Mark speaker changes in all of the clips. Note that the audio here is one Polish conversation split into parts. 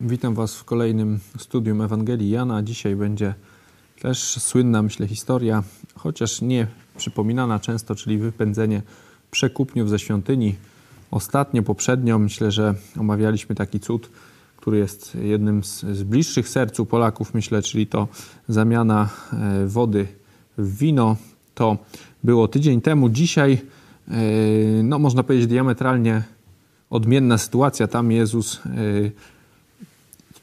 Speaker 1: Witam Was w kolejnym studium Ewangelii Jana. Dzisiaj będzie też słynna, myślę, historia, chociaż nie przypominana często, czyli wypędzenie przekupniów ze świątyni. Ostatnio, poprzednio, myślę, że omawialiśmy taki cud, który jest jednym z, z bliższych sercu Polaków, myślę, czyli to zamiana e, wody w wino. To było tydzień temu. Dzisiaj, e, no można powiedzieć, diametralnie odmienna sytuacja. Tam Jezus e,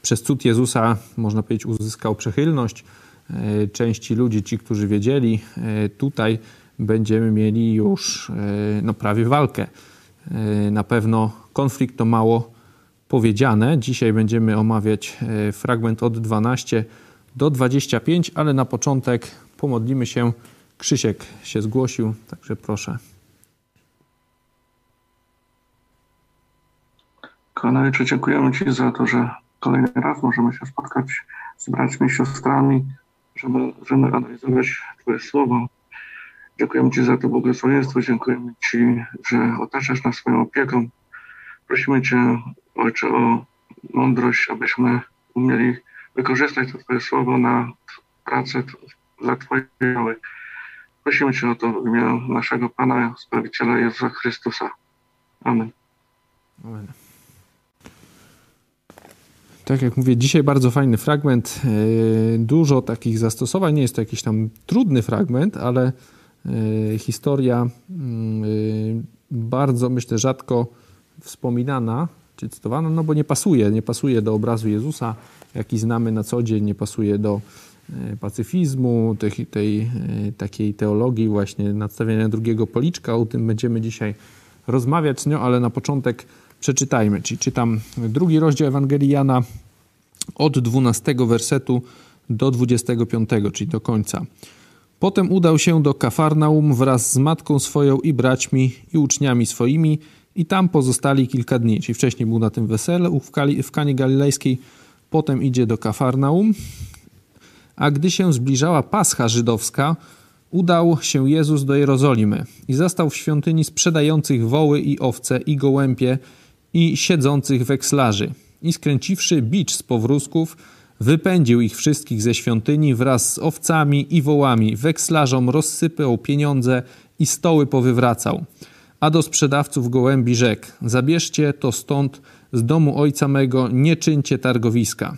Speaker 1: przez cud Jezusa, można powiedzieć, uzyskał przychylność e, części ludzi, ci, którzy wiedzieli. E, tutaj będziemy mieli już e, no, prawie walkę. Na pewno konflikt to mało powiedziane. Dzisiaj będziemy omawiać fragment od 12 do 25, ale na początek pomodlimy się. Krzysiek się zgłosił, także proszę.
Speaker 2: Kochany dziękujemy Ci za to, że kolejny raz możemy się spotkać z braćmi, siostrami, żeby, żeby analizować Twoje słowo. Dziękujemy Ci za to błogosławieństwo, dziękujemy Ci, że otaczasz nas swoją opieką. Prosimy Cię, Ojcze, o mądrość, abyśmy umieli wykorzystać to Twoje słowo na pracę dla Twojej chwały. Prosimy Cię o to w imię naszego Pana, Zbawiciela Jezusa Chrystusa. Amen. Amen.
Speaker 1: Tak jak mówię, dzisiaj bardzo fajny fragment, e, dużo takich zastosowań. Nie jest to jakiś tam trudny fragment, ale e, historia mm, e, bardzo, myślę, rzadko wspominana czy cytowana, no bo nie pasuje, nie pasuje do obrazu Jezusa, jaki znamy na co dzień, nie pasuje do pacyfizmu, tej, tej takiej teologii właśnie nadstawiania drugiego policzka. O tym będziemy dzisiaj rozmawiać, no ale na początek przeczytajmy. Czyli czytam drugi rozdział Ewangelii Jana od 12 wersetu do 25, czyli do końca. Potem udał się do Kafarnaum wraz z matką swoją i braćmi i uczniami swoimi i tam pozostali kilka dni. Czyli wcześniej był na tym weselu w, Kali, w Kanie Galilejskiej, potem idzie do Kafarnaum. A gdy się zbliżała Pascha żydowska, udał się Jezus do Jerozolimy i zastał w świątyni sprzedających woły i owce i gołębie i siedzących wekslarzy. I skręciwszy bicz z powrózków, wypędził ich wszystkich ze świątyni wraz z owcami i wołami, wekslarzom rozsypał pieniądze i stoły powywracał. A do sprzedawców gołębi rzekł, zabierzcie to stąd z domu ojca mego, nie czyńcie targowiska.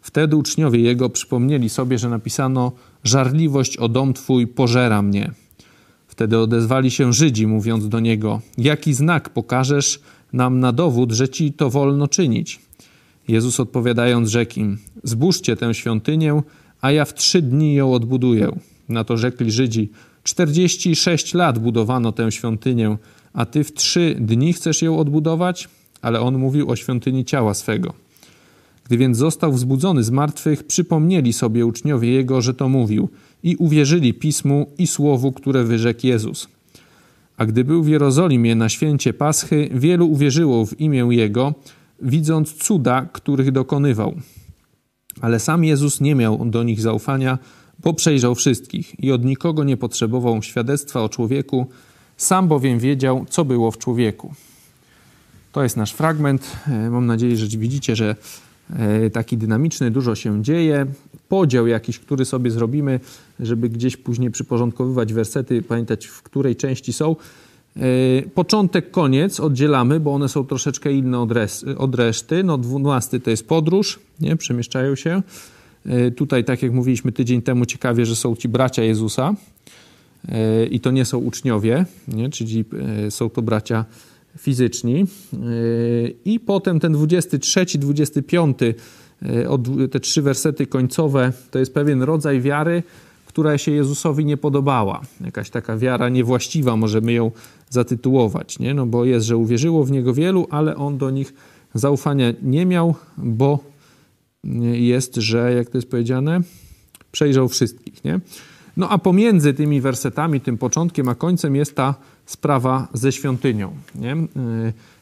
Speaker 1: Wtedy uczniowie jego przypomnieli sobie, że napisano żarliwość o dom twój pożera mnie. Wtedy odezwali się Żydzi, mówiąc do niego, jaki znak pokażesz, nam na dowód, że ci to wolno czynić. Jezus odpowiadając rzekł im, zbóżcie tę świątynię, a ja w trzy dni ją odbuduję. Na to rzekli Żydzi, czterdzieści sześć lat budowano tę świątynię, a ty w trzy dni chcesz ją odbudować? Ale on mówił o świątyni ciała swego. Gdy więc został wzbudzony z martwych, przypomnieli sobie uczniowie jego, że to mówił i uwierzyli pismu i słowu, które wyrzekł Jezus. A gdy był w Jerozolimie na święcie Paschy, wielu uwierzyło w imię Jego, widząc cuda, których dokonywał. Ale sam Jezus nie miał do nich zaufania, bo przejrzał wszystkich i od nikogo nie potrzebował świadectwa o człowieku, sam bowiem wiedział, co było w człowieku. To jest nasz fragment. E, mam nadzieję, że widzicie, że taki dynamiczny, dużo się dzieje. Podział jakiś, który sobie zrobimy, żeby gdzieś później przyporządkowywać wersety, pamiętać w której części są. E, początek, koniec oddzielamy, bo one są troszeczkę inne od, res, od reszty. No, 12 to jest podróż, nie? przemieszczają się. E, tutaj, tak jak mówiliśmy tydzień temu, ciekawie, że są ci bracia Jezusa i to nie są uczniowie, nie? czyli są to bracia fizyczni. I potem ten 23, 25, te trzy wersety końcowe, to jest pewien rodzaj wiary, która się Jezusowi nie podobała. Jakaś taka wiara niewłaściwa, możemy ją zatytułować, nie? No bo jest, że uwierzyło w Niego wielu, ale On do nich zaufania nie miał, bo jest, że, jak to jest powiedziane, przejrzał wszystkich, nie? No a pomiędzy tymi wersetami, tym początkiem a końcem jest ta sprawa ze świątynią. Nie?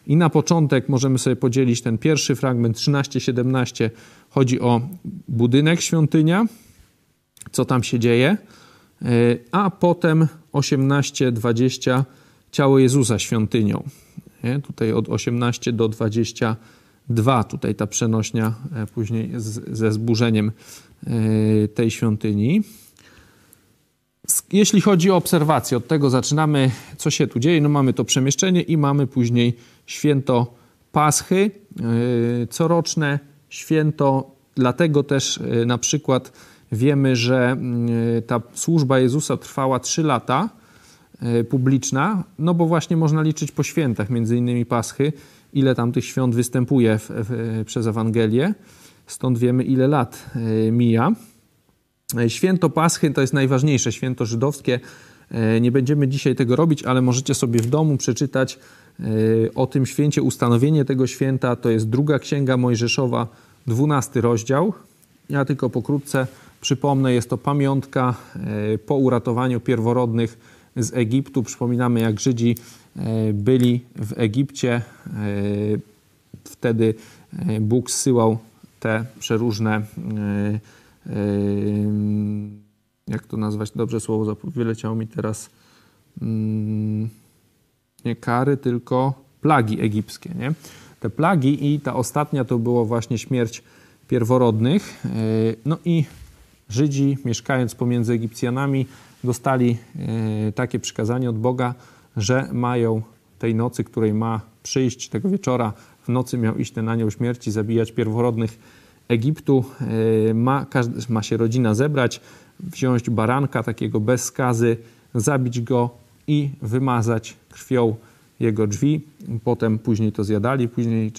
Speaker 1: I na początek możemy sobie podzielić ten pierwszy fragment 13-17. Chodzi o budynek świątynia, co tam się dzieje, a potem 18-20 ciało Jezusa świątynią. Nie? Tutaj od 18 do 20 dwa tutaj ta przenośnia później z, ze zburzeniem tej świątyni. Jeśli chodzi o obserwację, od tego zaczynamy, co się tu dzieje. No mamy to przemieszczenie i mamy później święto Paschy, coroczne święto. Dlatego też na przykład wiemy, że ta służba Jezusa trwała trzy lata publiczna, no bo właśnie można liczyć po świętach, między innymi Paschy, ile tam tych świąt występuje w, w, przez Ewangelię. Stąd wiemy, ile lat mija. E, święto Paschy to jest najważniejsze święto żydowskie. Nie będziemy dzisiaj tego robić, ale możecie sobie w domu przeczytać o tym święcie, ustanowienie tego święta. To jest druga księga Mojżeszowa, dwunasty rozdział. Ja tylko pokrótce przypomnę, jest to pamiątka po uratowaniu pierworodnych z Egiptu. Przypominamy, jak Żydzi e, byli w Egipcie. E, wtedy e, Bóg zsyłał te przeróżne, jak to nazwać, dobrze słowo wyleciało mi teraz, nie kary, tylko plagi egipskie. Nie? Te plagi i ta ostatnia to było właśnie śmierć pierworodnych. No i Żydzi, mieszkając pomiędzy Egipcjanami, dostali e, takie przykazanie od Boga, że mają tej nocy, której ma przyjść, tego wieczora, w nocy miał iść ten anioł śmierci, zabijać pierworodnych Egiptu. E, ma, ma się rodzina zebrać, wziąć baranka takiego bez skazy, zabić go i wymazać krwią jego drzwi. Potem później to zjadali, później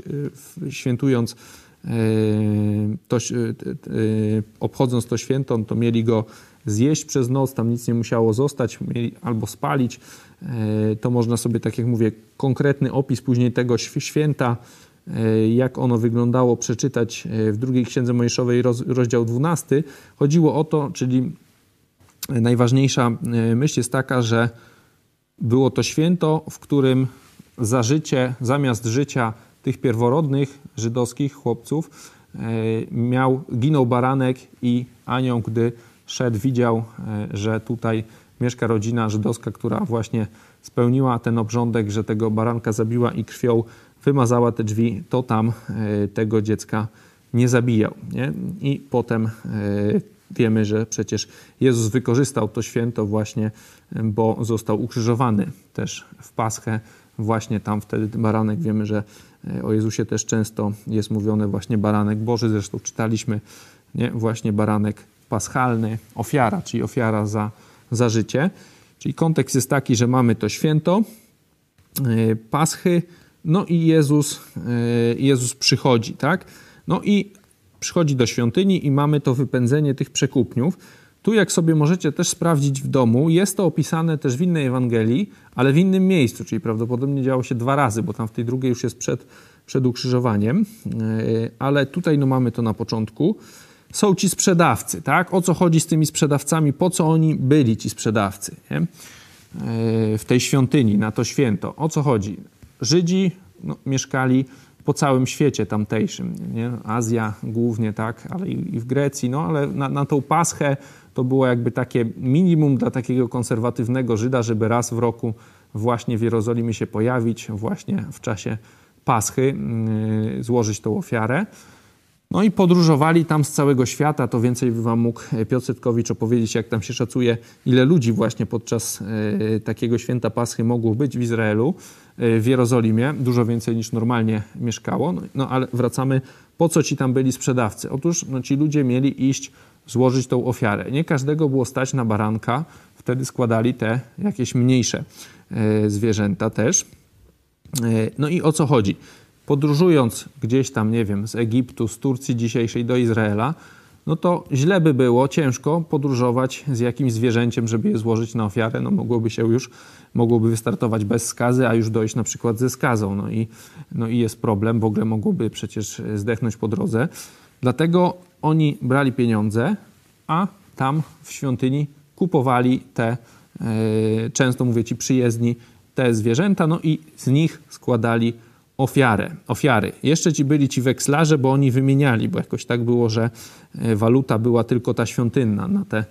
Speaker 1: e, świętując to, obchodząc to święto, to mieli go zjeść przez noc, tam nic nie musiało zostać, albo spalić. To można sobie, tak jak mówię, konkretny opis później tego święta, jak ono wyglądało, przeczytać e, w drugiej księdze Mojżeszowej, rozdział 12. Chodziło o to, czyli najważniejsza myśl jest taka, że było to święto, w którym za życie, zamiast życia tych pierworodnych żydowskich chłopców, miał, ginął baranek i anioł, gdy szedł, widział, e, że tutaj mieszka rodzina żydowska, która właśnie spełniła ten obrządek, że tego baranka zabiła i krwią wymazała te drzwi, to tam e, tego dziecka nie zabijał. Nie? I potem e, wiemy, że przecież Jezus wykorzystał to święto właśnie, bo został ukrzyżowany też w Paschę. Właśnie tam wtedy baranek, wiemy, że o Jezusie też często jest mówione właśnie baranek Boży, zresztą czytaliśmy nie? właśnie baranek paschalny, ofiara, czyli ofiara za, za życie. Czyli kontekst jest taki, że mamy to święto e, Paschy, no i Jezus, e, Jezus przychodzi, tak? No i przychodzi do świątyni i mamy to wypędzenie tych przekupniów. Tu, jak sobie możecie też sprawdzić w domu, jest to opisane też w innej Ewangelii, ale w innym miejscu, czyli prawdopodobnie działo się dwa razy, bo tam w tej drugiej już jest przed, przed ukrzyżowaniem, e, ale tutaj no mamy to na początku są ci sprzedawcy, tak? O co chodzi z tymi sprzedawcami? Po co oni byli ci sprzedawcy nie? E, w tej świątyni na to święto? O co chodzi? Żydzi no, mieszkali po całym świecie tamtejszym, nie? Azja głównie, tak, ale i w Grecji, no ale na, na tą Paschę to było jakby takie minimum dla takiego konserwatywnego Żyda, żeby raz w roku właśnie w Jerozolimie się pojawić, właśnie w czasie Paschy, yy, złożyć tą ofiarę. No i podróżowali tam z całego świata, to więcej by wam mógł Piotr Setkowicz opowiedzieć, jak tam się szacuje, ile ludzi właśnie podczas e, takiego święta Paschy mogło być w Izraelu, e, w Jerozolimie, dużo więcej niż normalnie mieszkało. No, no ale wracamy, po co ci tam byli sprzedawcy? Otóż no, ci ludzie mieli iść złożyć tą ofiarę. Nie każdego było stać na baranka, wtedy składali te jakieś mniejsze e, zwierzęta też. No i o co chodzi? Podróżując gdzieś tam, nie wiem, z Egiptu, z Turcji dzisiejszej do Izraela, no to źle by było, ciężko podróżować z jakimś zwierzęciem, żeby je złożyć na ofiarę. No mogłoby się już, mogłoby wystartować bez skazy, a już dojść na przykład ze skazą. No i, no i jest problem, w ogóle mogłoby przecież zdechnąć po drodze. Dlatego oni brali pieniądze, a tam w świątyni kupowali te, e, często mówię ci przyjezdni, te zwierzęta, no i z nich składali ofiarę, ofiary. Jeszcze ci byli ci wekslarze, bo oni wymieniali, bo jakoś tak było, że e, waluta była tylko ta świątynna na te,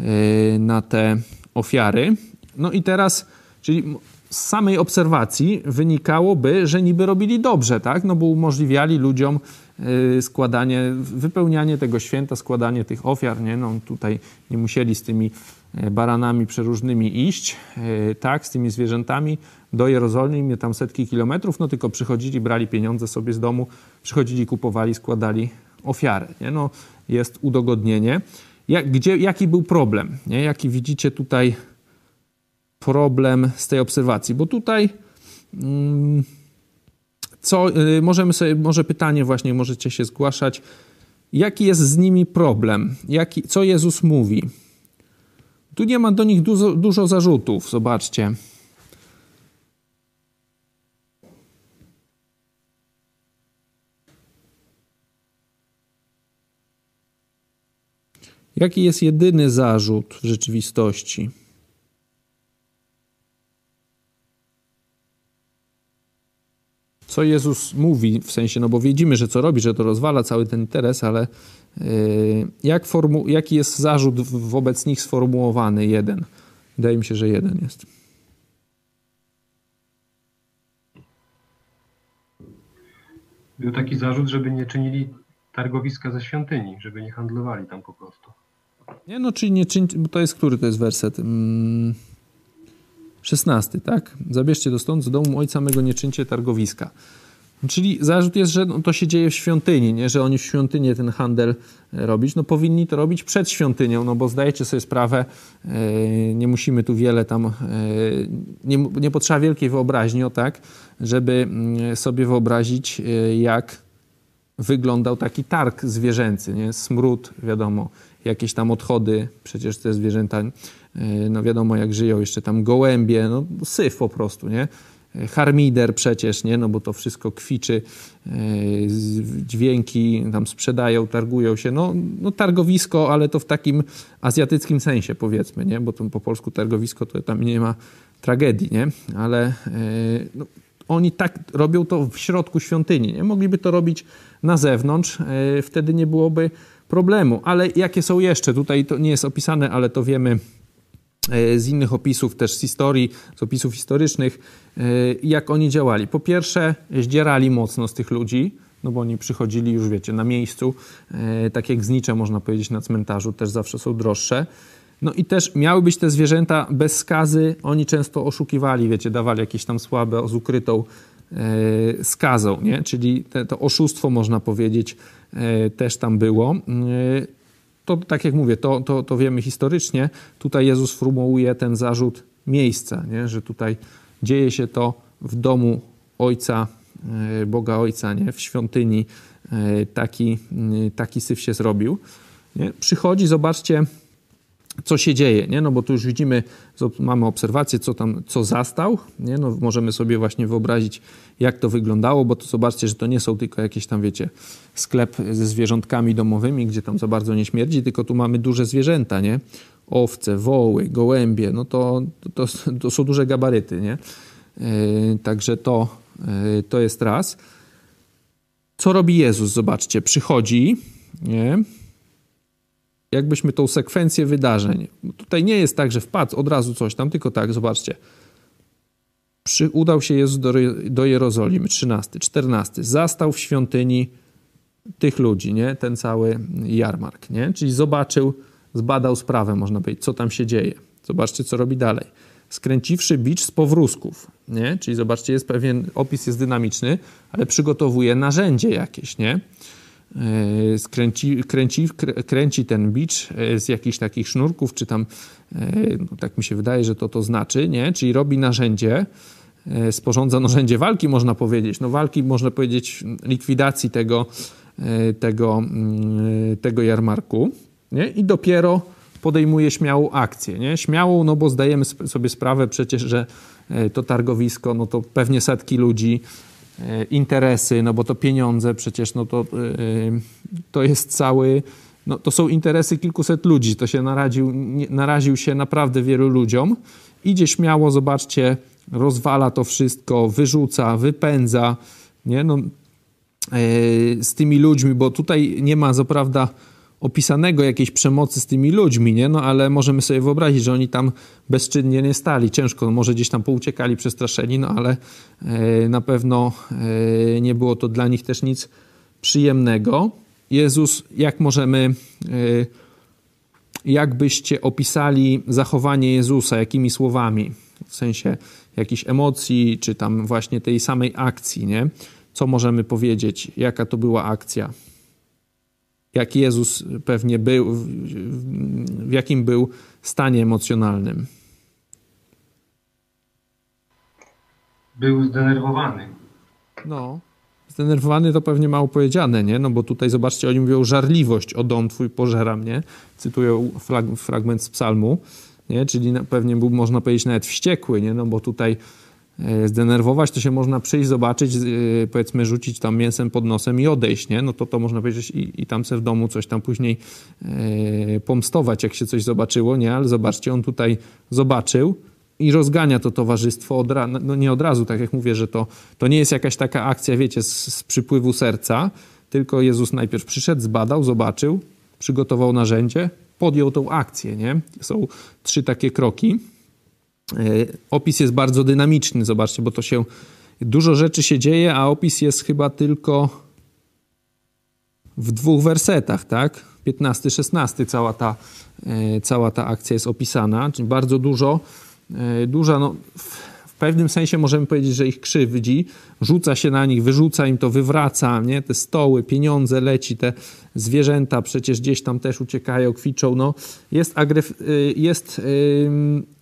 Speaker 1: e, na te ofiary. No i teraz, czyli z samej obserwacji wynikałoby, że niby robili dobrze, tak? No bo umożliwiali ludziom y, składanie, wypełnianie tego święta, składanie tych ofiar, nie? No tutaj nie musieli z tymi e, baranami przeróżnymi iść, e, tak, z tymi zwierzętami do Jerozolimy, tam setki kilometrów, no tylko przychodzili, brali pieniądze sobie z domu, przychodzili, kupowali, składali ofiarę, nie? No jest udogodnienie. Jak, gdzie, jaki był problem? Nie? Jaki widzicie tutaj problem z tej obserwacji? Bo tutaj mm, co, y, możemy sobie, może pytanie właśnie możecie się zgłaszać. Jaki jest z nimi problem? Jaki, co Jezus mówi? Tu nie ma do nich dużo, dużo zarzutów, zobaczcie. Jaki jest jedyny zarzut w rzeczywistości? Co Jezus mówi, w sensie, no bo widzimy, że co robi, że to rozwala cały ten interes, ale jak formu, jaki jest zarzut wobec nich sformułowany? Jeden. Wydaje mi się, że jeden jest.
Speaker 3: Był taki zarzut, żeby nie czynili targowiska ze świątyni, żeby nie handlowali tam po prostu.
Speaker 1: Nie, no czyli nie czyń, bo to jest, który to jest werset? Mm, 16, tak? Zabierzcie do stąd z domu ojca mego, nie czyńcie targowiska. Czyli zarzut jest, że no to się dzieje w świątyni, nie? że oni w świątyni ten handel e, robić. No powinni to robić przed świątynią, no bo zdajecie sobie sprawę, e, nie musimy tu wiele tam, e, nie, nie potrzeba wielkiej wyobraźni, o tak, żeby mm, sobie wyobrazić, jak wyglądał taki targ zwierzęcy, nie? Smród, wiadomo, jakieś tam odchody, przecież te zwierzęta, no wiadomo jak żyją, jeszcze tam gołębie, no syf po prostu, nie? Harmider przecież, nie? No bo to wszystko kwiczy, dźwięki tam sprzedają, targują się. No, no targowisko, ale to w takim azjatyckim sensie powiedzmy, nie? Bo po polsku targowisko to tam nie ma tragedii, nie? Ale no, oni tak robią to w środku świątyni, nie? Mogliby to robić na zewnątrz, e, wtedy nie byłoby problemu. Ale jakie są jeszcze? Tutaj to nie jest opisane, ale to wiemy e, z innych opisów, też z historii, z opisów historycznych, e, jak oni działali. Po pierwsze, zdzierali mocno z tych ludzi, no bo oni przychodzili już, wiecie, na miejscu, tak jak znicze, można powiedzieć, na cmentarzu, też zawsze są droższe. No i też miały być te zwierzęta bez skazy, oni często oszukiwali, wiecie, dawali jakieś tam słabe z ukrytą E, skazą, nie? czyli te, to oszustwo, można powiedzieć, e, też tam było. E, to, tak jak mówię, to, to, to wiemy historycznie. Tutaj Jezus formułuje ten zarzut miejsca, nie? że tutaj dzieje się to w domu Ojca, Boga Ojca, nie? w świątyni. Taki, taki syf się zrobił. Nie? Przychodzi, zobaczcie, co się dzieje, nie? No bo tu już widzimy, mamy obserwację, co tam, co zastał, nie? No możemy sobie właśnie wyobrazić, jak to wyglądało, bo to zobaczcie, że to nie są tylko jakieś tam, wiecie, sklep ze zwierzątkami domowymi, gdzie tam za bardzo nie śmierdzi, tylko tu mamy duże zwierzęta, nie? Owce, woły, gołębie, no to, to, to są duże gabaryty, nie? Yy, także to, yy, to jest raz. Co robi Jezus? Zobaczcie, przychodzi, nie? Jakbyśmy tą sekwencję wydarzeń. Tutaj nie jest tak, że wpadł od razu coś tam, tylko tak, zobaczcie. Przy, udał się Jezus do, do Jerozolimy, 13, 14. Zastał w świątyni tych ludzi, nie? Ten cały jarmark, nie? Czyli zobaczył, zbadał sprawę, można powiedzieć, co tam się dzieje. Zobaczcie, co robi dalej. Skręciwszy bicz z powrózków, nie? Czyli zobaczcie, jest pewien, opis jest dynamiczny, ale przygotowuje narzędzie jakieś, nie? E, skręci, kręci, kręci ten bicz e, z jakichś takich sznurków, czy tam, e, no tak mi się wydaje, że to to znaczy, nie? Czyli robi narzędzie, sporządza narzędzie walki, można powiedzieć. No walki, można powiedzieć, likwidacji tego, tego, mm, tego jarmarku, nie? I dopiero podejmuje śmiałą akcję, nie? Śmiałą, no bo zdajemy sobie sprawę przecież, że to targowisko, no to pewnie setki ludzi, interesy, no bo to pieniądze przecież, no to, e, to jest cały, no to są interesy kilkuset ludzi, to się naraził, naraził się naprawdę wielu ludziom. Idzie śmiało, zobaczcie, rozwala to wszystko, wyrzuca, wypędza, nie, no, e, z tymi ludźmi, bo tutaj nie ma co prawda opisanego jakiejś przemocy z tymi ludźmi, nie? No ale możemy sobie wyobrazić, że oni tam bezczynnie nie stali. Ciężko, może gdzieś tam pouciekali przestraszeni, no ale e, na pewno e, nie było to dla nich też nic przyjemnego. Jezus, jak możemy, e, jak byście opisali zachowanie Jezusa, jakimi słowami? W sensie jakichś emocji, czy tam właśnie tej samej akcji, nie? Co możemy powiedzieć? Jaka to była akcja? Jak Jezus pewnie był, w jakim był stanie emocjonalnym.
Speaker 3: Był zdenerwowany.
Speaker 1: No, zdenerwowany to pewnie mało powiedziane, nie? No bo tutaj zobaczcie, oni mówią żarliwość, o dom twój pożera mnie. Cytują frag fragment z psalmu, nie? Czyli pewnie był, można powiedzieć, nawet wściekły, nie? No bo tutaj zdenerwować, to się można przyjść, zobaczyć, e, powiedzmy rzucić tam mięsem pod nosem i odejść, nie? No to to można powiedzieć i, i tam se w domu coś tam później e, pomstować, jak się coś zobaczyło, nie? Ale zobaczcie, on tutaj zobaczył i rozgania to towarzystwo, od no, no nie od razu, tak jak mówię, że to, to nie jest jakaś taka akcja, wiecie, z, z przypływu serca, tylko Jezus najpierw przyszedł, zbadał, zobaczył, przygotował narzędzie, podjął tą akcję, nie? Są trzy takie kroki. E, opis jest bardzo dynamiczny, zobaczcie, bo to się dużo rzeczy się dzieje, a opis jest chyba tylko w dwóch wersetach, tak? 15, 16 cała ta, e, cała ta akcja jest opisana, czyli bardzo dużo, e, duża, no, pewnym sensie możemy powiedzieć, że ich krzywdzi, rzuca się na nich, wyrzuca im to, wywraca, nie? Te stoły, pieniądze leci, te zwierzęta przecież gdzieś tam też uciekają, kwiczą, no. Jest, y, jest,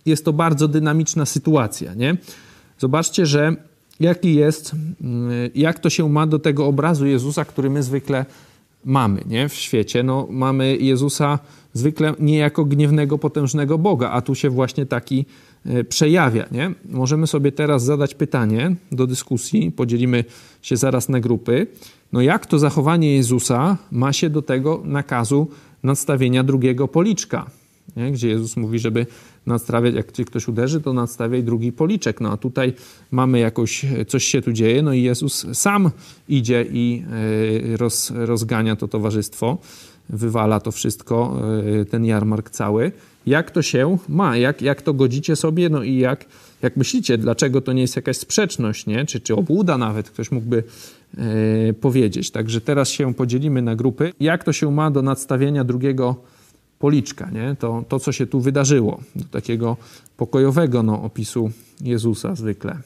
Speaker 1: jest to bardzo dynamiczna sytuacja, nie? Zobaczcie, że jaki jest, y, jak to się ma do tego obrazu Jezusa, który my zwykle mamy nie? w świecie. No, mamy Jezusa zwykle nie jako gniewnego, potężnego Boga, a tu się właśnie taki przejawia. Nie? Możemy sobie teraz zadać pytanie do dyskusji, podzielimy się zaraz na grupy. No jak to zachowanie Jezusa ma się do tego nakazu nadstawienia drugiego policzka? Nie? Gdzie Jezus mówi, żeby nadstawiać, jak cię ktoś uderzy, to nadstawiaj drugi policzek. No a tutaj mamy jakoś, coś się tu dzieje, no i Jezus sam idzie i e, roz, rozgania to towarzystwo, wywala to wszystko, e, ten jarmark cały jak to się ma, jak, jak to godzicie sobie, no i jak, jak myślicie, dlaczego to nie jest jakaś sprzeczność, nie? Czy, czy obłuda nawet, ktoś mógłby e, powiedzieć. Także teraz się podzielimy na grupy. Jak to się ma do nadstawienia drugiego policzka, nie? To, to co się tu wydarzyło, do takiego pokojowego no, opisu Jezusa zwykle.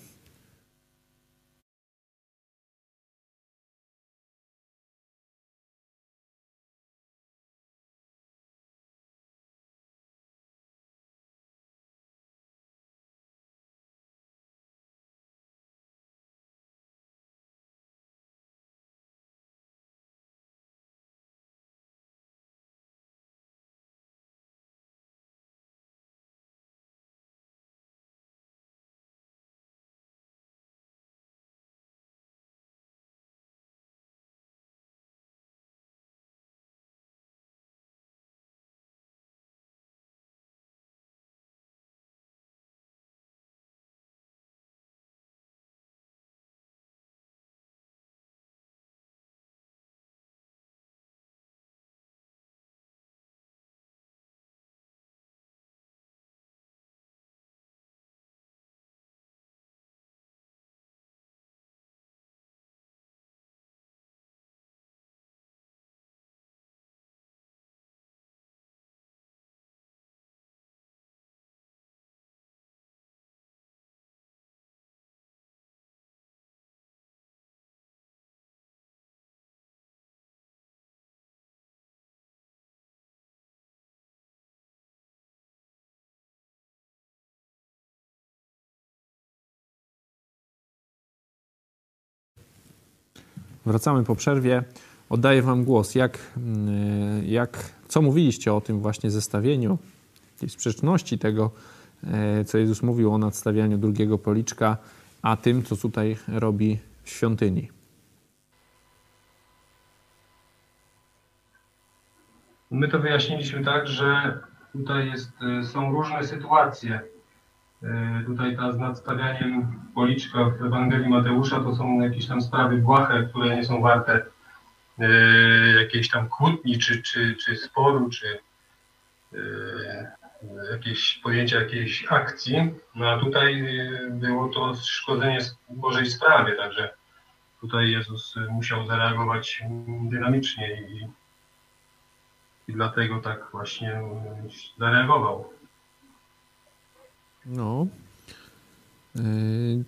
Speaker 1: Wracamy po przerwie. Oddaję Wam głos. Jak, mm, jak, co mówiliście o tym właśnie zestawieniu, tej sprzeczności tego, e, co Jezus mówił o nadstawianiu drugiego policzka, a tym, co tutaj robi w świątyni?
Speaker 3: My to wyjaśniliśmy tak, że tutaj jest, e, są różne sytuacje tutaj ta z nadstawianiem policzka w Ewangelii Mateusza to są jakieś tam sprawy błahe, które nie są warte jakiejś tam kłótni, czy, czy, czy sporu, czy jakieś pojęcia jakiejś akcji, no a tutaj było to szkodzenie Bożej sprawie, także tutaj Jezus musiał zareagować dynamicznie i, i dlatego tak właśnie zareagował.
Speaker 1: No. Yy,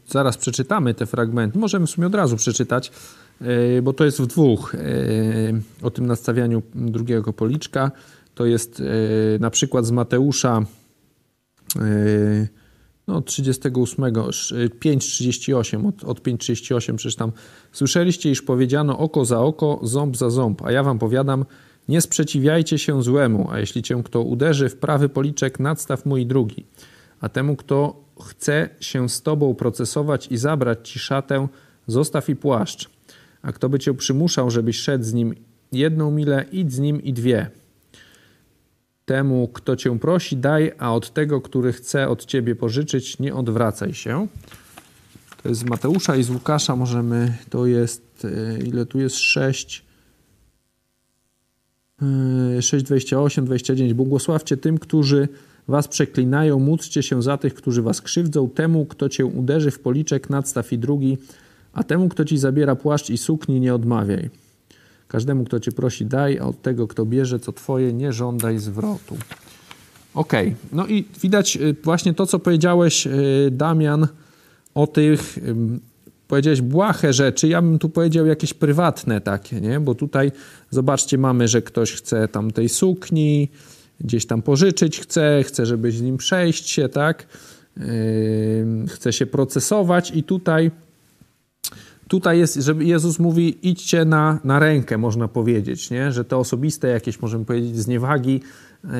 Speaker 1: zaraz przeczytamy te fragmenty. Możemy w sumie od razu przeczytać, yy, bo to jest w dwóch. Yy, o tym nastawianiu drugiego policzka. To jest na przykład z Mateusza no, 38, 5,38, od, od 5,38 przecież tam słyszeliście, iż powiedziano oko za oko, ząb za ząb, a ja wam powiadam, nie sprzeciwiajcie się złemu, a jeśli cię kto uderzy w prawy policzek, nadstaw mój drugi. A temu, kto chce się z tobą procesować i zabrać ci szatę, zostaw i płaszcz. A kto by cię przymuszał, żebyś szedł z nim jedną milę, idź z nim i dwie. Temu, kto cię prosi, daj, a od tego, który chce od ciebie pożyczyć, nie odwracaj się. To jest z Mateusza i z Łukasza możemy, to jest, e, ile tu jest? 6, 6, 28, 29. Błogosławcie tym, którzy was przeklinają, módlcie się za tych, którzy was krzywdzą, temu, kto cię uderzy w policzek, nadstaw i drugi, a temu, kto ci zabiera płaszcz i sukni, nie odmawiaj. Każdemu, kto cię prosi, daj, a od tego, kto bierze, co twoje, nie żądaj zwrotu. Ok, no i widać y, właśnie to, co powiedziałeś, y, Damian, o tych, powiedziałeś błahe rzeczy, ja bym tu powiedział jakieś prywatne takie, nie? Bo tutaj, zobaczcie, mamy, że ktoś chce tam tej sukni, gdzieś tam pożyczyć chce, chce, żeby z nim przejść się, tak? Chce się procesować i tutaj tutaj jest, że Jezus mówi idźcie na, na rękę, można powiedzieć, nie? że te osobiste jakieś, możemy powiedzieć, zniewagi yy,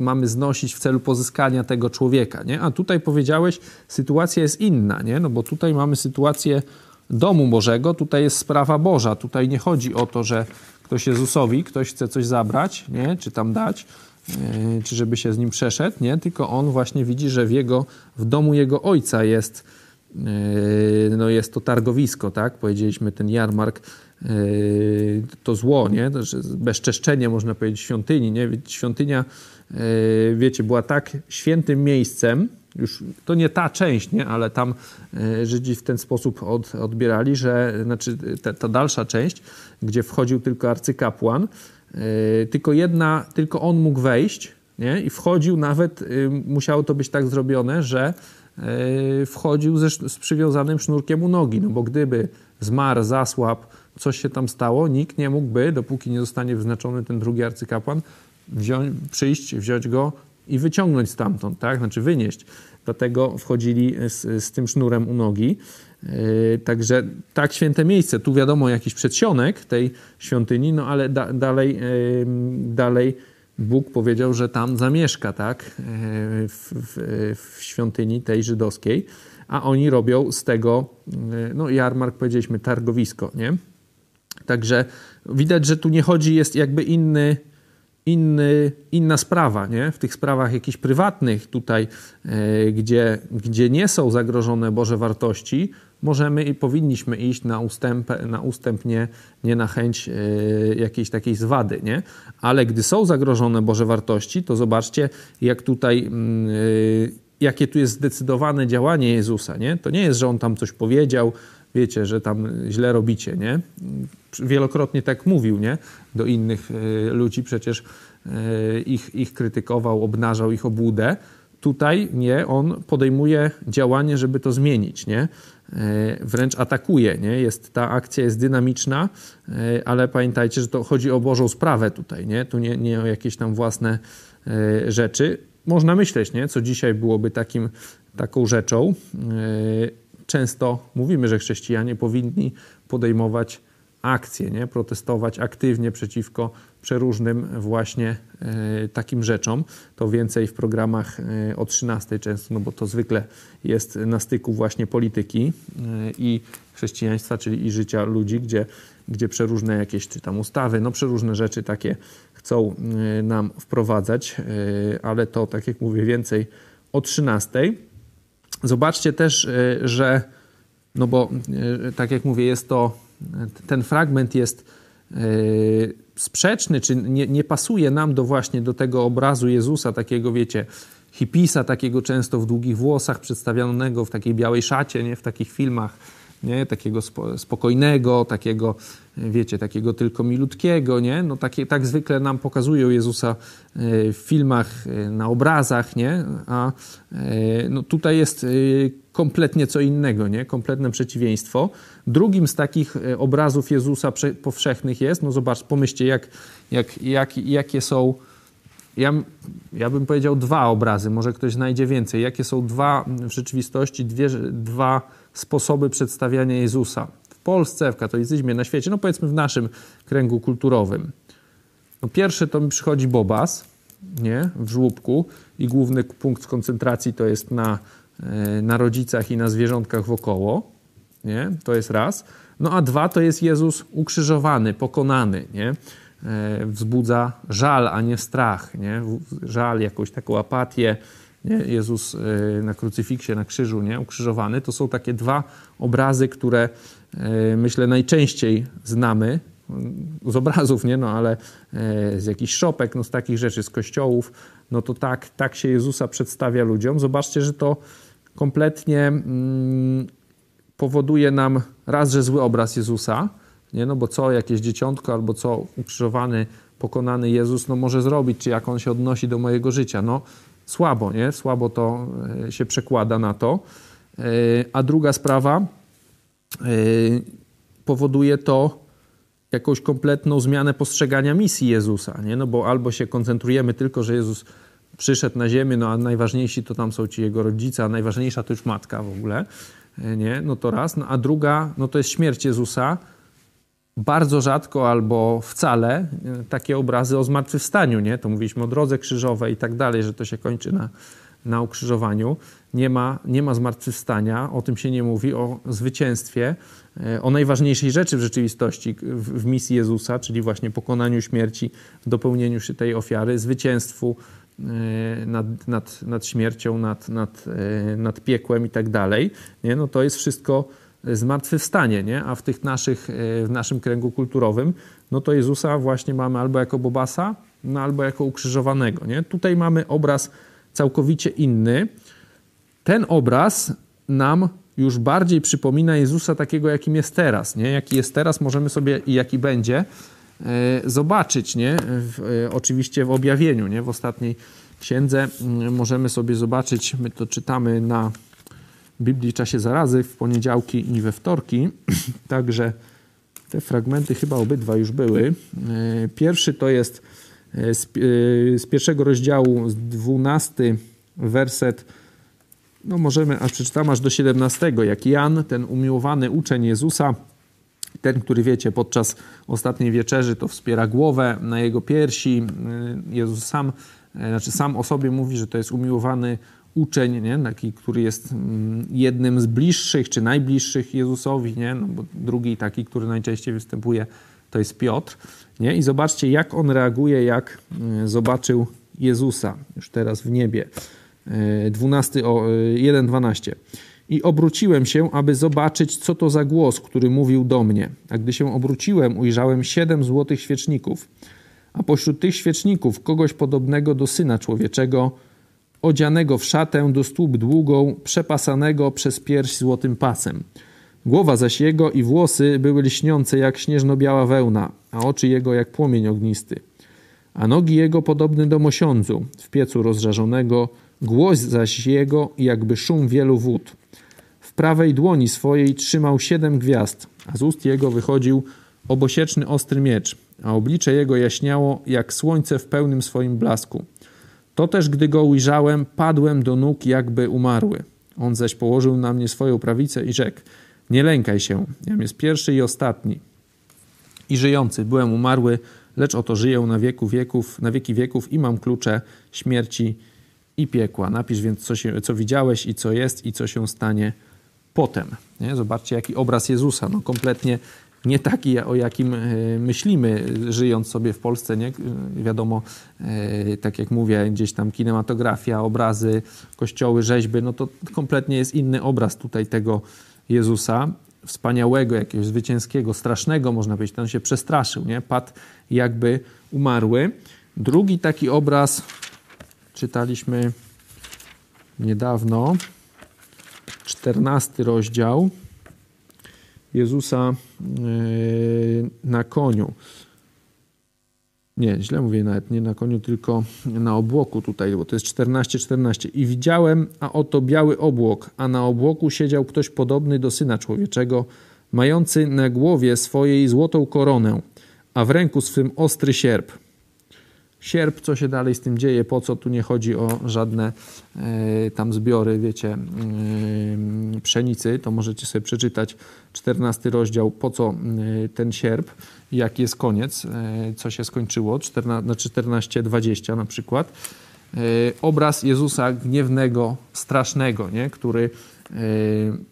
Speaker 1: mamy znosić w celu pozyskania tego człowieka. Nie? A tutaj powiedziałeś, sytuacja jest inna, nie? no bo tutaj mamy sytuację domu Bożego, tutaj jest sprawa Boża. Tutaj nie chodzi o to, że ktoś Jezusowi, ktoś chce coś zabrać, nie? czy tam dać, yy, czy żeby się z nim przeszedł, nie? tylko on właśnie widzi, że w, jego, w domu jego ojca jest Yy, no jest to targowisko, tak? Powiedzieliśmy ten jarmark, yy, to zło, nie? Bezczeszczenie, można powiedzieć, świątyni, nie? Świątynia, wiecie, była tak świętym miejscem, już to nie ta część, nie? ale tam Żydzi w ten sposób od, odbierali, że znaczy ta, ta dalsza część, gdzie wchodził tylko arcykapłan, tylko jedna, tylko on mógł wejść nie? i wchodził nawet, musiało to być tak zrobione, że E, wchodził ze, z przywiązanym sznurkiem u nogi, no bo gdyby zmarł, zasłab, coś się tam stało, nikt nie mógłby, dopóki nie zostanie wyznaczony ten drugi arcykapłan, wziąć, przyjść, wziąć go i wyciągnąć stamtąd, tak? Znaczy wynieść. Dlatego wchodzili z, z tym sznurem u nogi. Yy, także tak święte miejsce. Tu wiadomo jakiś przedsionek tej świątyni, no ale da, dalej, yy, dalej Bóg powiedział, że tam zamieszka, tak, e, w, w, w, świątyni tej żydowskiej, a oni robią z tego, e, no jarmark powiedzieliśmy, targowisko, nie? Także widać, że tu nie chodzi, jest jakby inny, inny, inna sprawa, nie? W tych sprawach jakichś prywatnych tutaj, e, gdzie, gdzie nie są zagrożone Boże wartości, możemy i powinniśmy iść na ustęp, na ustęp nie, nie na chęć y, jakiejś takiej zwady, nie? Ale gdy są zagrożone Boże wartości, to zobaczcie, jak tutaj, y, jakie tu jest zdecydowane działanie Jezusa, nie? To nie jest, że On tam coś powiedział, wiecie, że tam źle robicie, nie? Wielokrotnie tak mówił, nie? Do innych y, ludzi przecież ich, ich krytykował, obnażał ich obłudę. Tutaj nie, on podejmuje działanie, żeby to zmienić, nie? E, wręcz atakuje. Nie? Jest, ta akcja jest dynamiczna, e, ale pamiętajcie, że to chodzi o Bożą sprawę tutaj, nie? tu nie, nie o jakieś tam własne e, rzeczy. Można myśleć, nie? co dzisiaj byłoby takim, taką rzeczą. Często mówimy, że chrześcijanie powinni podejmować akcje, nie? protestować aktywnie przeciwko przeróżnym właśnie e, takim rzeczom. To więcej w programach e, o 13 często, no bo to zwykle jest na styku właśnie polityki e, i chrześcijaństwa, czyli i życia ludzi, gdzie, gdzie przeróżne jakieś czy tam ustawy, no przeróżne rzeczy takie chcą nam wprowadzać, ale to, tak jak mówię, więcej o 13. Zobaczcie też, że no bo tak jak mówię, jest to ten fragment jest sprzeczny, czy nie, nie pasuje nam do właśnie do tego obrazu Jezusa, takiego wiecie, hipisa, takiego często w długich włosach, przedstawionego w takiej białej szacie, nie? w takich filmach, nie? takiego spokojnego, takiego, wiecie, takiego tylko milutkiego, nie? No takie, tak zwykle nam pokazują Jezusa e, w filmach, e, na obrazach, nie? A e, no tutaj jest kompletnie co innego, nie? Kompletne przeciwieństwo. Drugim z takich obrazów Jezusa powszechnych jest, no zobacz, pomyślcie, jak, jak, jak, jakie są ja, ja bym powiedział dwa obrazy, może ktoś znajdzie więcej. Jakie są dwa w rzeczywistości, dwie, dwa sposoby przedstawiania Jezusa w Polsce, w katolicyzmie, na świecie, no powiedzmy w naszym kręgu kulturowym. No pierwszy to mi przychodzi Bobas, nie, w żłóbku. I główny punkt koncentracji to jest na, e, na rodzicach i na zwierzątkach wokoło, nie, to jest raz. No a dwa to jest Jezus ukrzyżowany, pokonany, nie, e, wzbudza żal, a nie strach, nie, żal, jakąś taką apatię, nie? Jezus e, na krucyfiksie, na krzyżu, nie? ukrzyżowany. To są takie dwa obrazy, które e, myślę najczęściej znamy z obrazów, nie? No, ale e, z jakichś szopek, no, z takich rzeczy, z kościołów, no to tak, tak się Jezusa przedstawia ludziom. Zobaczcie, że to kompletnie mm, powoduje nam raz, że zły obraz Jezusa, nie? No bo co jakieś dzieciątko albo co ukrzyżowany, pokonany Jezus no może zrobić, czy jak on się odnosi do mojego życia. No słabo, nie? Słabo to e, się przekłada na to. E, a druga sprawa, e, powoduje to jakąś kompletną zmianę postrzegania misji Jezusa, nie? No bo albo się koncentrujemy tylko, że Jezus przyszedł na ziemię, no a najważniejsi to tam są ci jego rodzice, a najważniejsza to już matka w ogóle, nie? No to raz. No a druga, no to jest śmierć Jezusa, bardzo rzadko albo wcale e, takie obrazy o zmartwychwstaniu, nie? To mówiliśmy o drodze krzyżowej i tak dalej, że to się kończy na, na ukrzyżowaniu. Nie ma, nie ma zmartwychwstania, o tym się nie mówi, o zwycięstwie, e, o najważniejszej rzeczy w rzeczywistości w, w misji Jezusa, czyli właśnie pokonaniu śmierci, dopełnieniu się tej ofiary, zwycięstwu e, nad, nad, nad śmiercią, nad, nad, nad piekłem i tak dalej. Nie? No to jest wszystko zmartwychwstanie, nie? a w tych naszych, e, w naszym kręgu kulturowym, no to Jezusa właśnie mamy albo jako Bobasa, no albo jako ukrzyżowanego. Nie? Tutaj mamy obraz całkowicie inny. Ten obraz nam już bardziej przypomina Jezusa takiego, jakim jest teraz. Nie? Jaki jest teraz, możemy sobie i jaki będzie e, zobaczyć, nie? W, e, oczywiście w objawieniu, nie? w ostatniej księdze mm, możemy sobie zobaczyć, my to czytamy na Biblii Czasie Zarazy w poniedziałki i we wtorki. Także te fragmenty chyba obydwa już były. E, pierwszy to jest e, z, e, z pierwszego rozdziału, z dwunasty werset. No możemy, aż przeczytam aż do 17, jak Jan, ten umiłowany uczeń Jezusa, ten, który wiecie, podczas ostatniej wieczerzy to wspiera głowę na jego piersi. Jezus sam, znaczy sam o sobie mówi, że to jest umiłowany uczeń, nie? taki, który jest mm, jednym z bliższych czy najbliższych Jezusowi, nie? No bo drugi taki, który najczęściej występuje, to jest Piotr. Nie? I zobaczcie, jak on reaguje, jak mm, zobaczył Jezusa już teraz w niebie. 12, 1:12. I obróciłem się, aby zobaczyć, co to za głos, który mówił do mnie. A gdy się obróciłem, ujrzałem siedem złotych świeczników, a pośród tych świeczników kogoś podobnego do syna człowieczego, odzianego w szatę do stóp długą, przepasanego przez pierś złotym pasem. Głowa zaś jego i włosy były lśniące jak śnieżno-biała wełna, a oczy jego jak płomień ognisty. A nogi jego podobne do mosiądzu, w piecu rozżarzonego, głos zaś jego jakby szum wielu wód. W prawej dłoni swojej trzymał siedem gwiazd, a z ust jego wychodził obosieczny ostry miecz, a oblicze jego jaśniało jak słońce w pełnym swoim blasku. To też, gdy go ujrzałem, padłem do nóg, jakby umarły. On zaś położył na mnie swoją prawicę i rzekł: Nie lękaj się, jam jest pierwszy i ostatni. I żyjący, byłem umarły, lecz oto żyję na wieku wieków, na wieki wieków i mam klucze śmierci i piekła. Napisz więc, co, się, co widziałeś i co jest i co się stanie potem. Nie? Zobaczcie, jaki obraz Jezusa. No, kompletnie nie taki, o jakim e, myślimy, żyjąc sobie w Polsce. Nie? Wiadomo, e, tak jak mówię, gdzieś tam kinematografia, obrazy, kościoły, rzeźby, no to kompletnie jest inny obraz tutaj tego Jezusa. wspaniałego, jakiegoś zwycięskiego, strasznego, można powiedzieć. On się przestraszył, nie? Padł jakby umarły. Drugi taki obraz czytaliśmy niedawno, czternasty rozdział Jezusa yy, na koniu. Nie, źle mówię nawet, nie na koniu, tylko na obłoku tutaj, bo to jest 14-14. I widziałem, a oto biały obłok, a na obłoku siedział ktoś podobny do Syna Człowieczego, mający na głowie swojej złotą koronę, a w ręku swym ostry sierp sierp, co się dalej z tym dzieje, po co tu nie chodzi o żadne e, tam zbiory, wiecie, e, pszenicy, to możecie sobie przeczytać 14 rozdział, po co e, ten sierp, jaki jest koniec, e, co się skończyło, 14, na 14-20 na przykład. E, obraz Jezusa gniewnego, strasznego, nie? Który,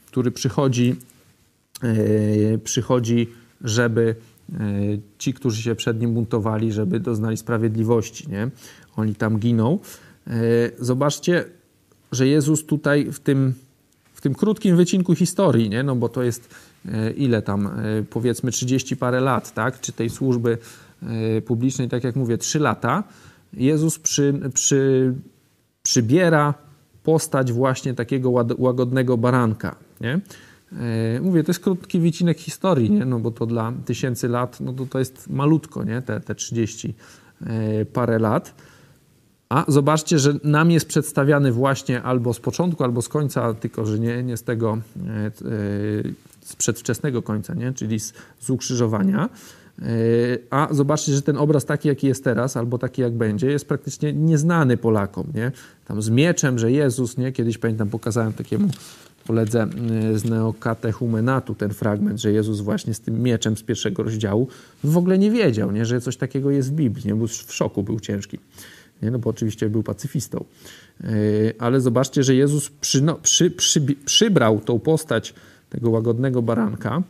Speaker 1: który przychodzi, przychodzi, żeby ci, którzy się przed nim buntowali, żeby doznali sprawiedliwości. Nie? Oni tam giną. E, zobaczcie, że Jezus tutaj w tym, w tym krótkim wycinku historii, nie? no bo to jest e, ile tam, powiedzmy 30 parę lat, tak? czy tej służby publicznej, tak jak mówię, 3 lata, Jezus przy, przy, przybiera postać właśnie takiego łagodnego baranka. Nie? E, mówię, to jest krótki wycinek historii, nie? No bo to dla tysięcy lat, no to, to jest malutko, nie? Te, te 30 e, parę lat. A zobaczcie, że nam jest przedstawiany właśnie albo z początku, albo z końca, tylko że nie, nie z tego e, z przedwczesnego końca, nie? czyli z, z ukrzyżowania. A zobaczcie, że ten obraz taki, jaki jest teraz, albo taki, jak będzie, jest praktycznie nieznany Polakom. Nie? Tam z mieczem, że Jezus, nie? kiedyś pamiętam, pokazałem takiemu koledze y, z Neokatechumenatu ten fragment, że Jezus właśnie z tym mieczem z pierwszego rozdziału w ogóle nie wiedział, nie, że coś takiego jest w Biblii. Nie? Był w szoku, był ciężki. Nie? No bo oczywiście był pacyfistą. Y, ale zobaczcie, że Jezus przy, przy, przy, przybrał tą postać tego łagodnego baranka,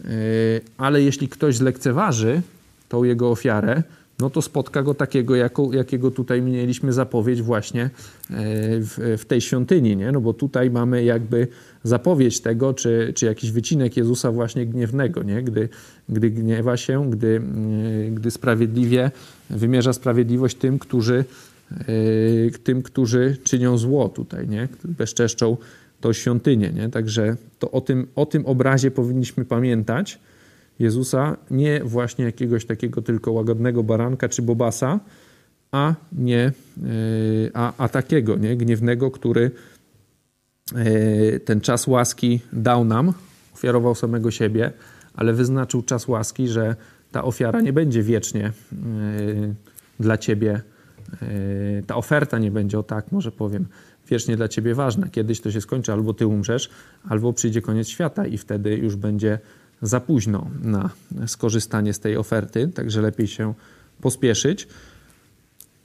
Speaker 1: y, ale jeśli ktoś zlekceważy tą jego ofiarę, no to spotka go takiego, jako, jakiego tutaj mieliśmy zapowiedź właśnie e, w, w, tej świątyni, nie? No bo tutaj mamy jakby zapowiedź tego, czy, czy jakiś wycinek Jezusa właśnie gniewnego, nie? Gdy, gdy gniewa się, gdy, e, gdy sprawiedliwie wymierza sprawiedliwość tym, którzy, e, tym, którzy czynią zło tutaj, nie? Bezczeszczą tą świątynię, nie? Także to o tym, o tym obrazie powinniśmy pamiętać, Jezusa, nie właśnie jakiegoś takiego tylko łagodnego baranka czy bobasa, a nie, e, a, a takiego, nie, gniewnego, który e, ten czas łaski dał nam, ofiarował samego siebie, ale wyznaczył czas łaski, że ta ofiara nie będzie wiecznie e, dla ciebie, ta oferta nie będzie, o tak może powiem, wiecznie dla ciebie ważna. Kiedyś to się skończy, albo ty umrzesz, albo przyjdzie koniec świata i wtedy już będzie za późno na skorzystanie z tej oferty, także lepiej się pospieszyć.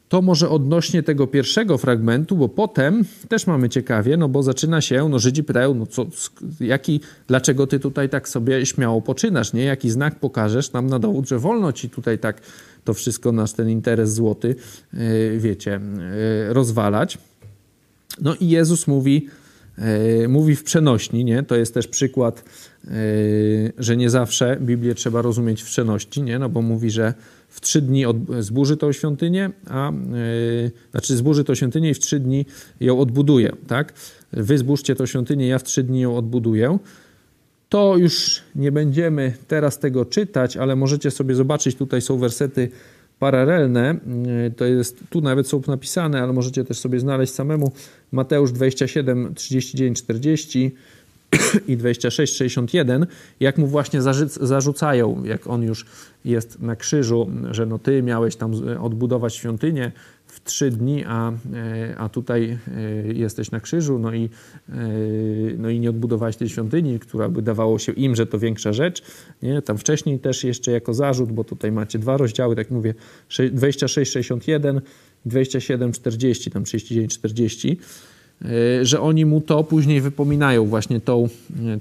Speaker 1: To może odnośnie tego pierwszego fragmentu, bo potem też mamy ciekawie, no bo zaczyna się, no Żydzi pytają, no co, jaki, dlaczego ty tutaj tak sobie śmiało poczynasz, nie? Jaki znak pokażesz nam na dowód, że wolno ci tutaj tak to wszystko, nasz ten interes złoty, yy, wiecie, yy, rozwalać. No i Jezus mówi, mówi w przenośni, nie? To jest też przykład Yy, że nie zawsze Biblię trzeba rozumieć w przeności, nie? No bo mówi, że w trzy dni zburzy tą świątynię, a yy, znaczy zburzy tą świątynię i w trzy dni ją odbuduje, tak? Wy zbóżcie tą świątynię, ja w trzy dni ją odbuduję. To już nie będziemy teraz tego czytać, ale możecie sobie zobaczyć, tutaj są wersety paralelne, yy, to jest, tu nawet są napisane, ale możecie też sobie znaleźć samemu Mateusz 27, 39, 40, i 26-61, jak mu właśnie zarzucają, jak on już jest na krzyżu, że no ty miałeś tam odbudować świątynię w trzy dni, a, e, a tutaj e, jesteś na krzyżu, no i, e, no i nie odbudowałeś tej świątyni, która by dawało się im, że to większa rzecz. Nie? Tam wcześniej też jeszcze jako zarzut, bo tutaj macie dwa rozdziały, tak mówię, 26-61, 27-40, tam 39-40 E, że oni mu to później wypominają, właśnie e,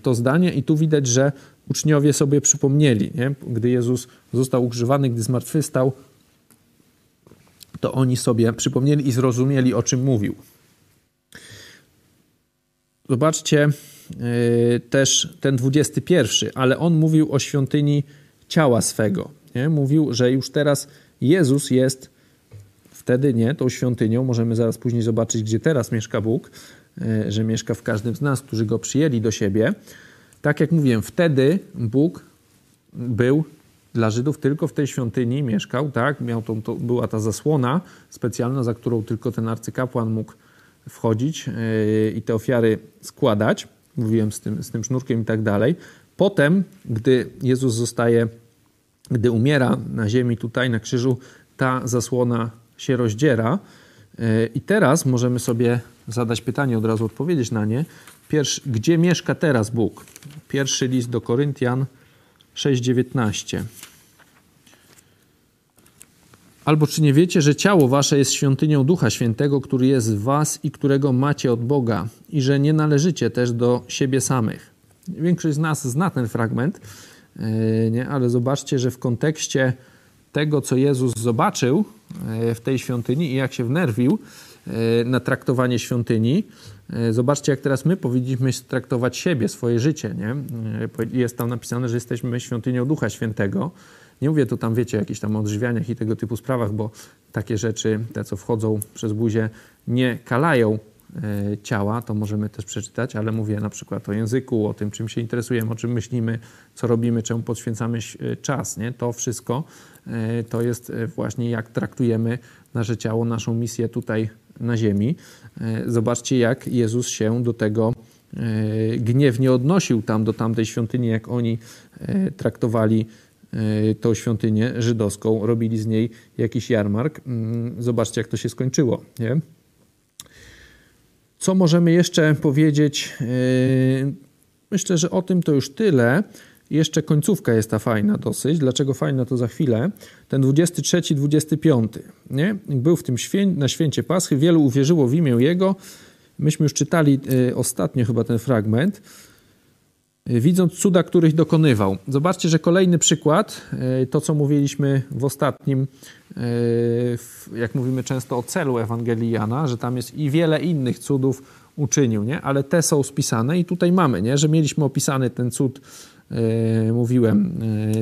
Speaker 1: to zdanie, i tu widać, że uczniowie sobie przypomnieli, nie? gdy Jezus został ukrzyżowany, gdy zmartwychwstał, to oni sobie przypomnieli i zrozumieli, o czym mówił. Zobaczcie, też ten 21, ale on mówił o świątyni ciała swego. Nie? Mówił, że już teraz Jezus jest wtedy nie tą świątynią. Możemy zaraz później zobaczyć, gdzie teraz mieszka Bóg, że mieszka w każdym z nas, którzy go przyjęli do siebie. Tak jak mówiłem, wtedy Bóg był dla Żydów tylko w tej świątyni mieszkał, tak? Miał tą, to była ta zasłona specjalna, za którą tylko ten arcykapłan mógł wchodzić yy, i te ofiary składać. Mówiłem z tym, z tym sznurkiem i tak dalej. Potem, gdy Jezus zostaje, gdy umiera na ziemi tutaj, na krzyżu, ta zasłona się rozdziera. Yy, I teraz możemy sobie zadać pytanie, od razu odpowiedzieć na nie. Pierwszy, gdzie mieszka teraz Bóg? Pierwszy list do Koryntian, 6:19. Albo czy nie wiecie, że ciało wasze jest świątynią Ducha Świętego, który jest w was i którego macie od Boga, i że nie należycie też do siebie samych? Większość z nas zna ten fragment, e, nie? ale zobaczcie, że w kontekście tego, co Jezus zobaczył e, w tej świątyni i jak się wnerwił e, na traktowanie świątyni, zobaczcie, jak teraz my powinniśmy traktować siebie, swoje życie. Nie? E, jest tam napisane, że jesteśmy świątynią Ducha Świętego. Nie mówię tu tam, wiecie, o jakichś tam odżywianiach i tego typu sprawach, bo takie rzeczy, te co wchodzą przez buzię, nie kalają e, ciała, to możemy też przeczytać, ale mówię na przykład o języku, o tym, czym się interesujemy, o czym myślimy, co robimy, czemu poświęcamy czas. Nie? To wszystko to jest właśnie jak traktujemy nasze ciało, naszą misję tutaj na ziemi. E, zobaczcie, jak Jezus się do tego e, gniewnie odnosił tam do tamtej świątyni, jak oni e, traktowali tą świątynię żydowską, robili z niej jakiś jarmark. Mm, zobaczcie, jak to się skończyło. Nie? Co możemy jeszcze powiedzieć? Myślę, że o tym to już tyle. Jeszcze końcówka jest ta fajna dosyć. Dlaczego fajna, to za chwilę. Ten 23, 25. Nie? Był w tym świę na święcie Paschy, wielu uwierzyło w imię Jego. Myśmy już czytali y, ostatnio chyba ten fragment. Y, widząc cuda, których dokonywał. Zobaczcie, że kolejny przykład, y, to co mówiliśmy w ostatnim, y, jak mówimy często o celu Ewangelii Jana, że tam jest i wiele innych cudów uczynił, nie? ale te są spisane i tutaj mamy, nie? że mieliśmy opisany ten cud mówiłem,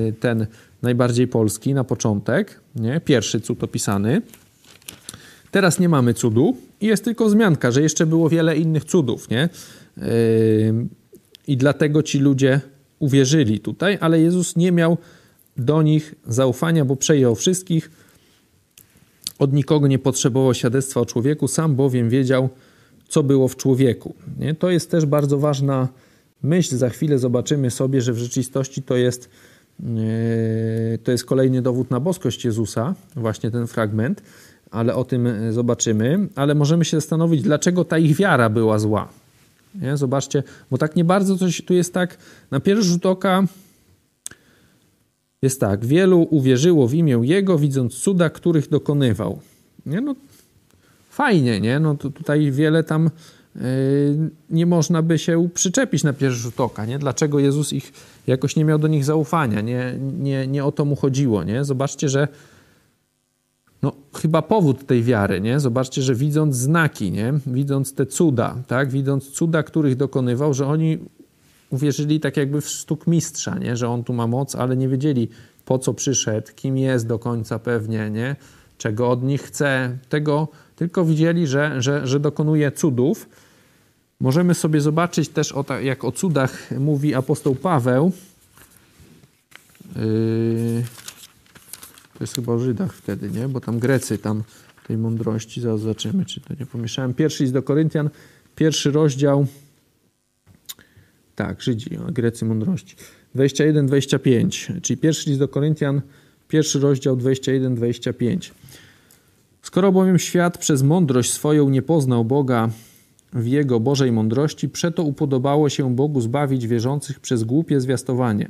Speaker 1: e, ten najbardziej polski na początek, nie? pierwszy cud opisany. Teraz nie mamy cudu i jest tylko wzmianka, że jeszcze było wiele innych cudów, nie? E, I dlatego ci ludzie uwierzyli tutaj, ale Jezus nie miał do nich zaufania, bo przejął wszystkich. Od nikogo nie potrzebował świadectwa o człowieku, sam bowiem wiedział, co było w człowieku. Nie? To jest też bardzo ważna myśl, za chwilę zobaczymy sobie, że w rzeczywistości to jest, e, to jest kolejny dowód na boskość Jezusa, właśnie ten fragment, ale o tym e, zobaczymy. Ale możemy się zastanowić, dlaczego ta ich wiara była zła. Nie? Zobaczcie, bo tak nie bardzo coś tu jest tak, na pierwszy rzut oka jest tak, wielu uwierzyło w imię Jego, widząc cuda, których dokonywał. Nie? No, fajnie, nie? No tutaj wiele tam Yy, nie można by się przyczepić na pierwszy rzut oka. Nie? Dlaczego Jezus ich jakoś nie miał do nich zaufania? Nie, nie, nie o to mu chodziło. Nie? Zobaczcie, że no, chyba powód tej wiary, nie? Zobaczcie, że widząc znaki, nie? Widząc te cuda, tak? Widząc cuda, których dokonywał, że oni uwierzyli tak jakby w sztuk mistrza, nie? Że on tu ma moc, ale nie wiedzieli po co przyszedł, kim jest do końca pewnie, nie? Czego od nich chce. Tego tylko widzieli, że, że, że dokonuje cudów. Możemy sobie zobaczyć też, o, jak o cudach mówi apostoł Paweł. Yy, to jest chyba o Żydach wtedy, nie? Bo tam Grecy, tam tej mądrości, zaraz zobaczymy, czy to nie pomieszałem. Pierwszy list do Koryntian, pierwszy rozdział. Tak, Żydzi, Grecy mądrości. 21-25, czyli pierwszy list do Koryntian, pierwszy rozdział 21-25. Skoro bowiem świat przez mądrość swoją nie poznał Boga w Jego Bożej mądrości, przeto upodobało się Bogu zbawić wierzących przez głupie zwiastowanie.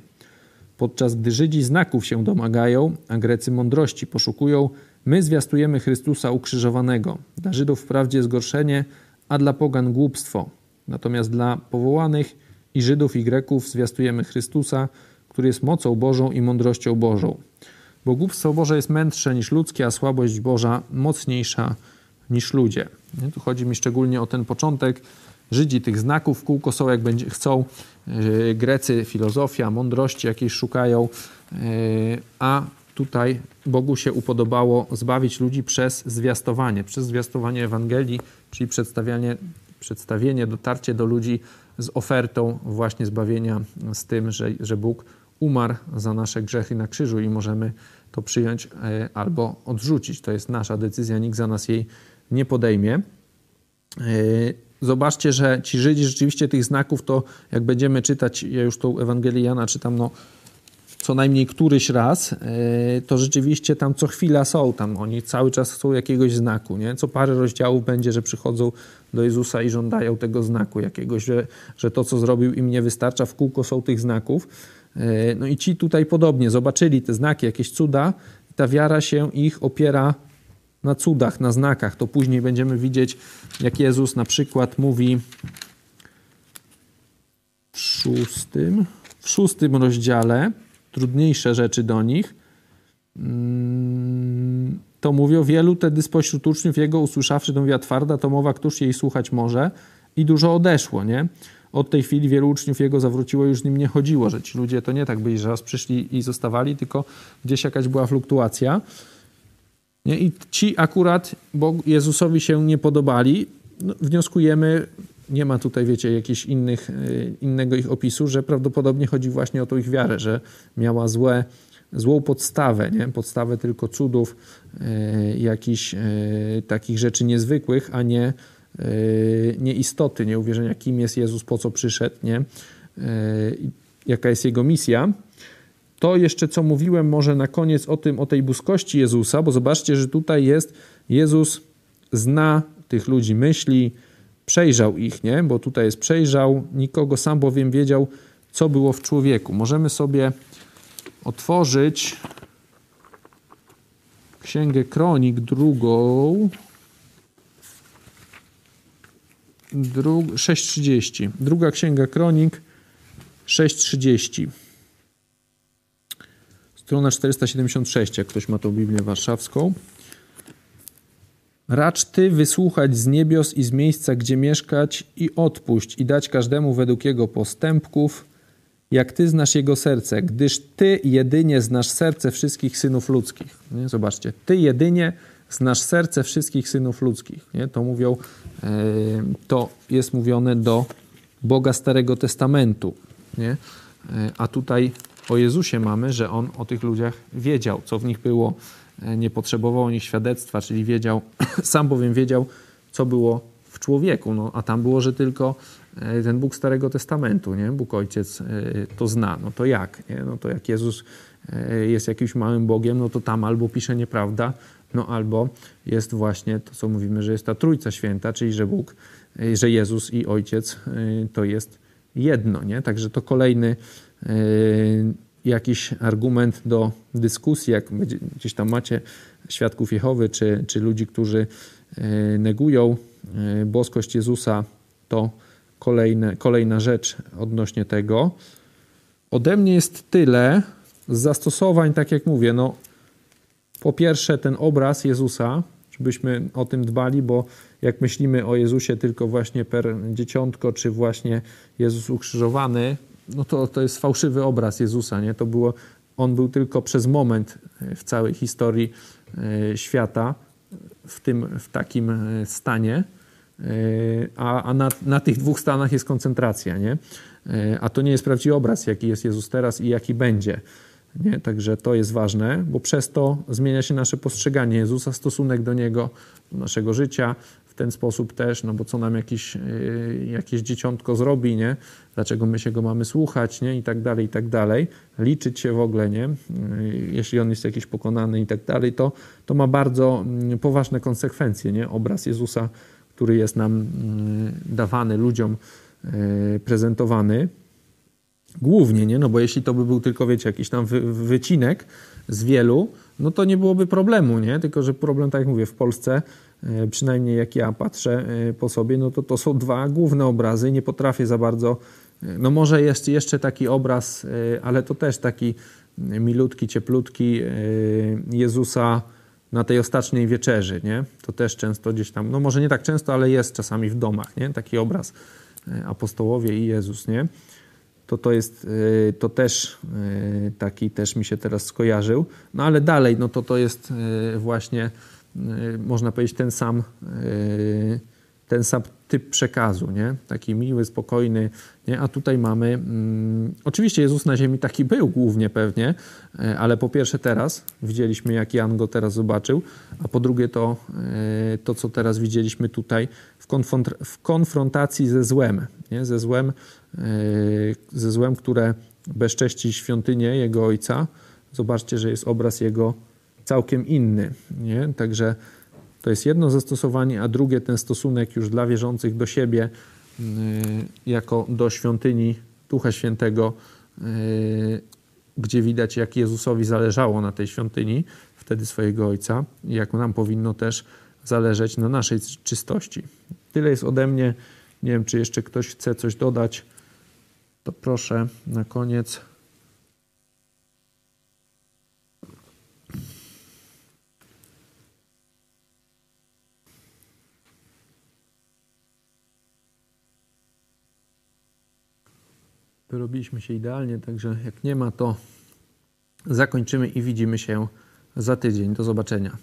Speaker 1: Podczas gdy Żydzi znaków się domagają, a Grecy mądrości poszukują, my zwiastujemy Chrystusa ukrzyżowanego. Dla Żydów wprawdzie zgorszenie, a dla pogan głupstwo. Natomiast dla powołanych i Żydów i Greków zwiastujemy Chrystusa, który jest mocą Bożą i mądrością Bożą. Bo głupstwo Boże jest mędrsze niż ludzkie, a słabość Boża mocniejsza niż ludzie. Tu chodzi mi szczególnie o ten początek, Żydzi tych znaków w kółko są, jak będzie, chcą, Grecy filozofia, mądrości jakieś szukają, a tutaj Bogu się upodobało zbawić ludzi przez zwiastowanie, przez zwiastowanie Ewangelii, czyli przedstawianie, przedstawienie, dotarcie do ludzi z ofertą właśnie zbawienia, z tym, że, że Bóg umarł za nasze grzechy na krzyżu i możemy to przyjąć e, albo odrzucić. To jest nasza decyzja, nikt za nas jej nie podejmie. E, zobaczcie, że ci Żydzi rzeczywiście tych znaków to jak będziemy czytać, ja już tą Ewangelię Jana czytam, no co najmniej któryś raz, e, to rzeczywiście tam co chwila są, tam oni cały czas chcą jakiegoś znaku, nie? Co parę rozdziałów będzie, że przychodzą do Jezusa i żądają tego znaku jakiegoś, że, że to, co zrobił im nie wystarcza, w kółko są tych znaków. E, no i ci tutaj podobnie zobaczyli te znaki, jakieś cuda, ta wiara się ich opiera na cudach, na znakach. To później będziemy widzieć, jak Jezus na przykład mówi w szóstym, w szóstym rozdziale, trudniejsze rzeczy do nich, mm, to mówią, wielu tedy spośród uczniów jego usłyszawszy tą twarda, to mowa, któż jej słuchać może i dużo odeszło, nie? Od tej chwili wielu uczniów jego zawróciło, już z nim nie chodziło, że ci ludzie to nie tak byli, że raz przyszli i zostawali, tylko gdzieś jakaś była fluktuacja. Nie? I ci akurat bo Jezusowi się nie podobali. No, wnioskujemy, nie ma tutaj, wiecie, jakiegoś innych, e, innego ich opisu, że prawdopodobnie chodzi właśnie o tą ich wiarę, że miała złe, złą podstawę, nie? podstawę tylko cudów, e, jakichś e, takich rzeczy niezwykłych, a nie, nie istoty, nie uwierzenia, kim jest Jezus, po co przyszedł, nie? jaka jest jego misja. To jeszcze, co mówiłem może na koniec o tym, o tej boskości Jezusa, bo zobaczcie, że tutaj jest Jezus zna tych ludzi myśli, przejrzał ich, nie? Bo tutaj jest przejrzał nikogo, sam bowiem wiedział, co było w człowieku. Możemy sobie otworzyć Księgę Kronik drugą, dru, 6.30. Druga Księga Kronik 6.30. Strona 476, jak ktoś ma tą Biblię warszawską. Racz Ty wysłuchać z niebios i z miejsca, gdzie mieszkać i odpuść i dać każdemu według jego postępków, jak Ty znasz jego serce, gdyż Ty jedynie znasz serce wszystkich synów ludzkich. Nie? Zobaczcie, Ty jedynie znasz serce wszystkich synów ludzkich. Nie? To mówią, e, to jest mówione do Boga Starego Testamentu. Nie? E, a tutaj o Jezusie mamy, że On o tych ludziach wiedział, co w nich było, E, nie potrzebował o nich świadectwa, czyli wiedział, sam bowiem wiedział, co było w człowieku, no, a tam było, że tylko e, ten Bóg Starego Testamentu, nie? Bóg Ojciec e, to zna. No to jak? Nie? No to jak Jezus jest jakimś małym Bogiem, no to tam albo pisze nieprawda, no albo jest właśnie to, co mówimy, że jest ta Trójca Święta, czyli że Bóg, że Jezus i Ojciec to jest jedno, nie? Także to kolejny jakiś argument do dyskusji, jak gdzieś tam macie świadków Jehowy, czy, czy ludzi, którzy e, negują e, boskość Jezusa, to kolejne, kolejna rzecz odnośnie tego. Ode mnie jest tyle z zastosowań, tak jak mówię, no po pierwsze ten obraz Jezusa, żebyśmy o tym dbali, bo jak myślimy o Jezusie tylko właśnie per dzieciątko, czy właśnie Jezus ukrzyżowany, no to, to jest fałszywy obraz Jezusa. Nie? To było, on był tylko przez moment e, w całej historii e, świata w, tym, w takim e, stanie, a, a na, na tych dwóch stanach jest koncentracja. Nie? A to nie jest prawdziwy obraz, jaki jest Jezus teraz i jaki będzie. Nie? Także to jest ważne, bo przez to zmienia się nasze postrzeganie Jezusa, stosunek do Niego, naszego życia, w ten sposób też, no bo co nam jakiś, y, jakieś dzieciątko zrobi, nie? Dlaczego my się go mamy słuchać, nie? I tak dalej, i tak dalej. Liczyć się w ogóle, nie? Y, jeśli on jest jakiś pokonany i tak dalej, to, to ma bardzo mm, poważne konsekwencje, nie? Obraz Jezusa, który jest nam mm, dawany ludziom, y, prezentowany. Głównie, nie? No bo jeśli to by był tylko, wiecie, jakiś tam wy, wycinek z wielu, no to nie byłoby problemu, nie? Tylko, że problem, tak jak mówię, w Polsce E, przynajmniej jak ja patrzę e, po sobie, no to to są dwa główne obrazy. Nie potrafię za bardzo, e, no może jest jeszcze taki obraz, ale to też taki milutki, cieplutki Jezusa na tej ostatniej wieczerzy, nie? To też często gdzieś tam, no może nie tak często, ale jest czasami w domach, nie? Taki obraz apostołowie i Jezus, nie? To to jest, e, to też e, taki też mi się teraz skojarzył. No ale dalej, no to to jest właśnie, można powiedzieć, ten sam ten sam typ przekazu, nie? Taki miły, spokojny, nie? A tutaj mamy, mm, oczywiście Jezus na ziemi taki był głównie pewnie, e, ale po pierwsze teraz widzieliśmy, jak Jan go teraz zobaczył, a po drugie to, e, to co teraz widzieliśmy tutaj w, konfront w konfrontacji ze złem, nie? Ze złem, e, ze złem, które bezcześci świątynię Jego Ojca. Zobaczcie, że jest obraz Jego całkiem inny, nie? Także to jest jedno zastosowanie, a drugie ten stosunek już dla wierzących do siebie y, jako do świątyni Ducha Świętego, y, gdzie widać, jak Jezusowi zależało na tej świątyni, wtedy swojego Ojca, jak nam powinno też zależeć na naszej czystości. Tyle jest ode mnie. Nie wiem, czy jeszcze ktoś chce coś dodać. To proszę na koniec. Wyrobiliśmy się idealnie, także jak nie ma, to zakończymy i widzimy się za tydzień. Do zobaczenia.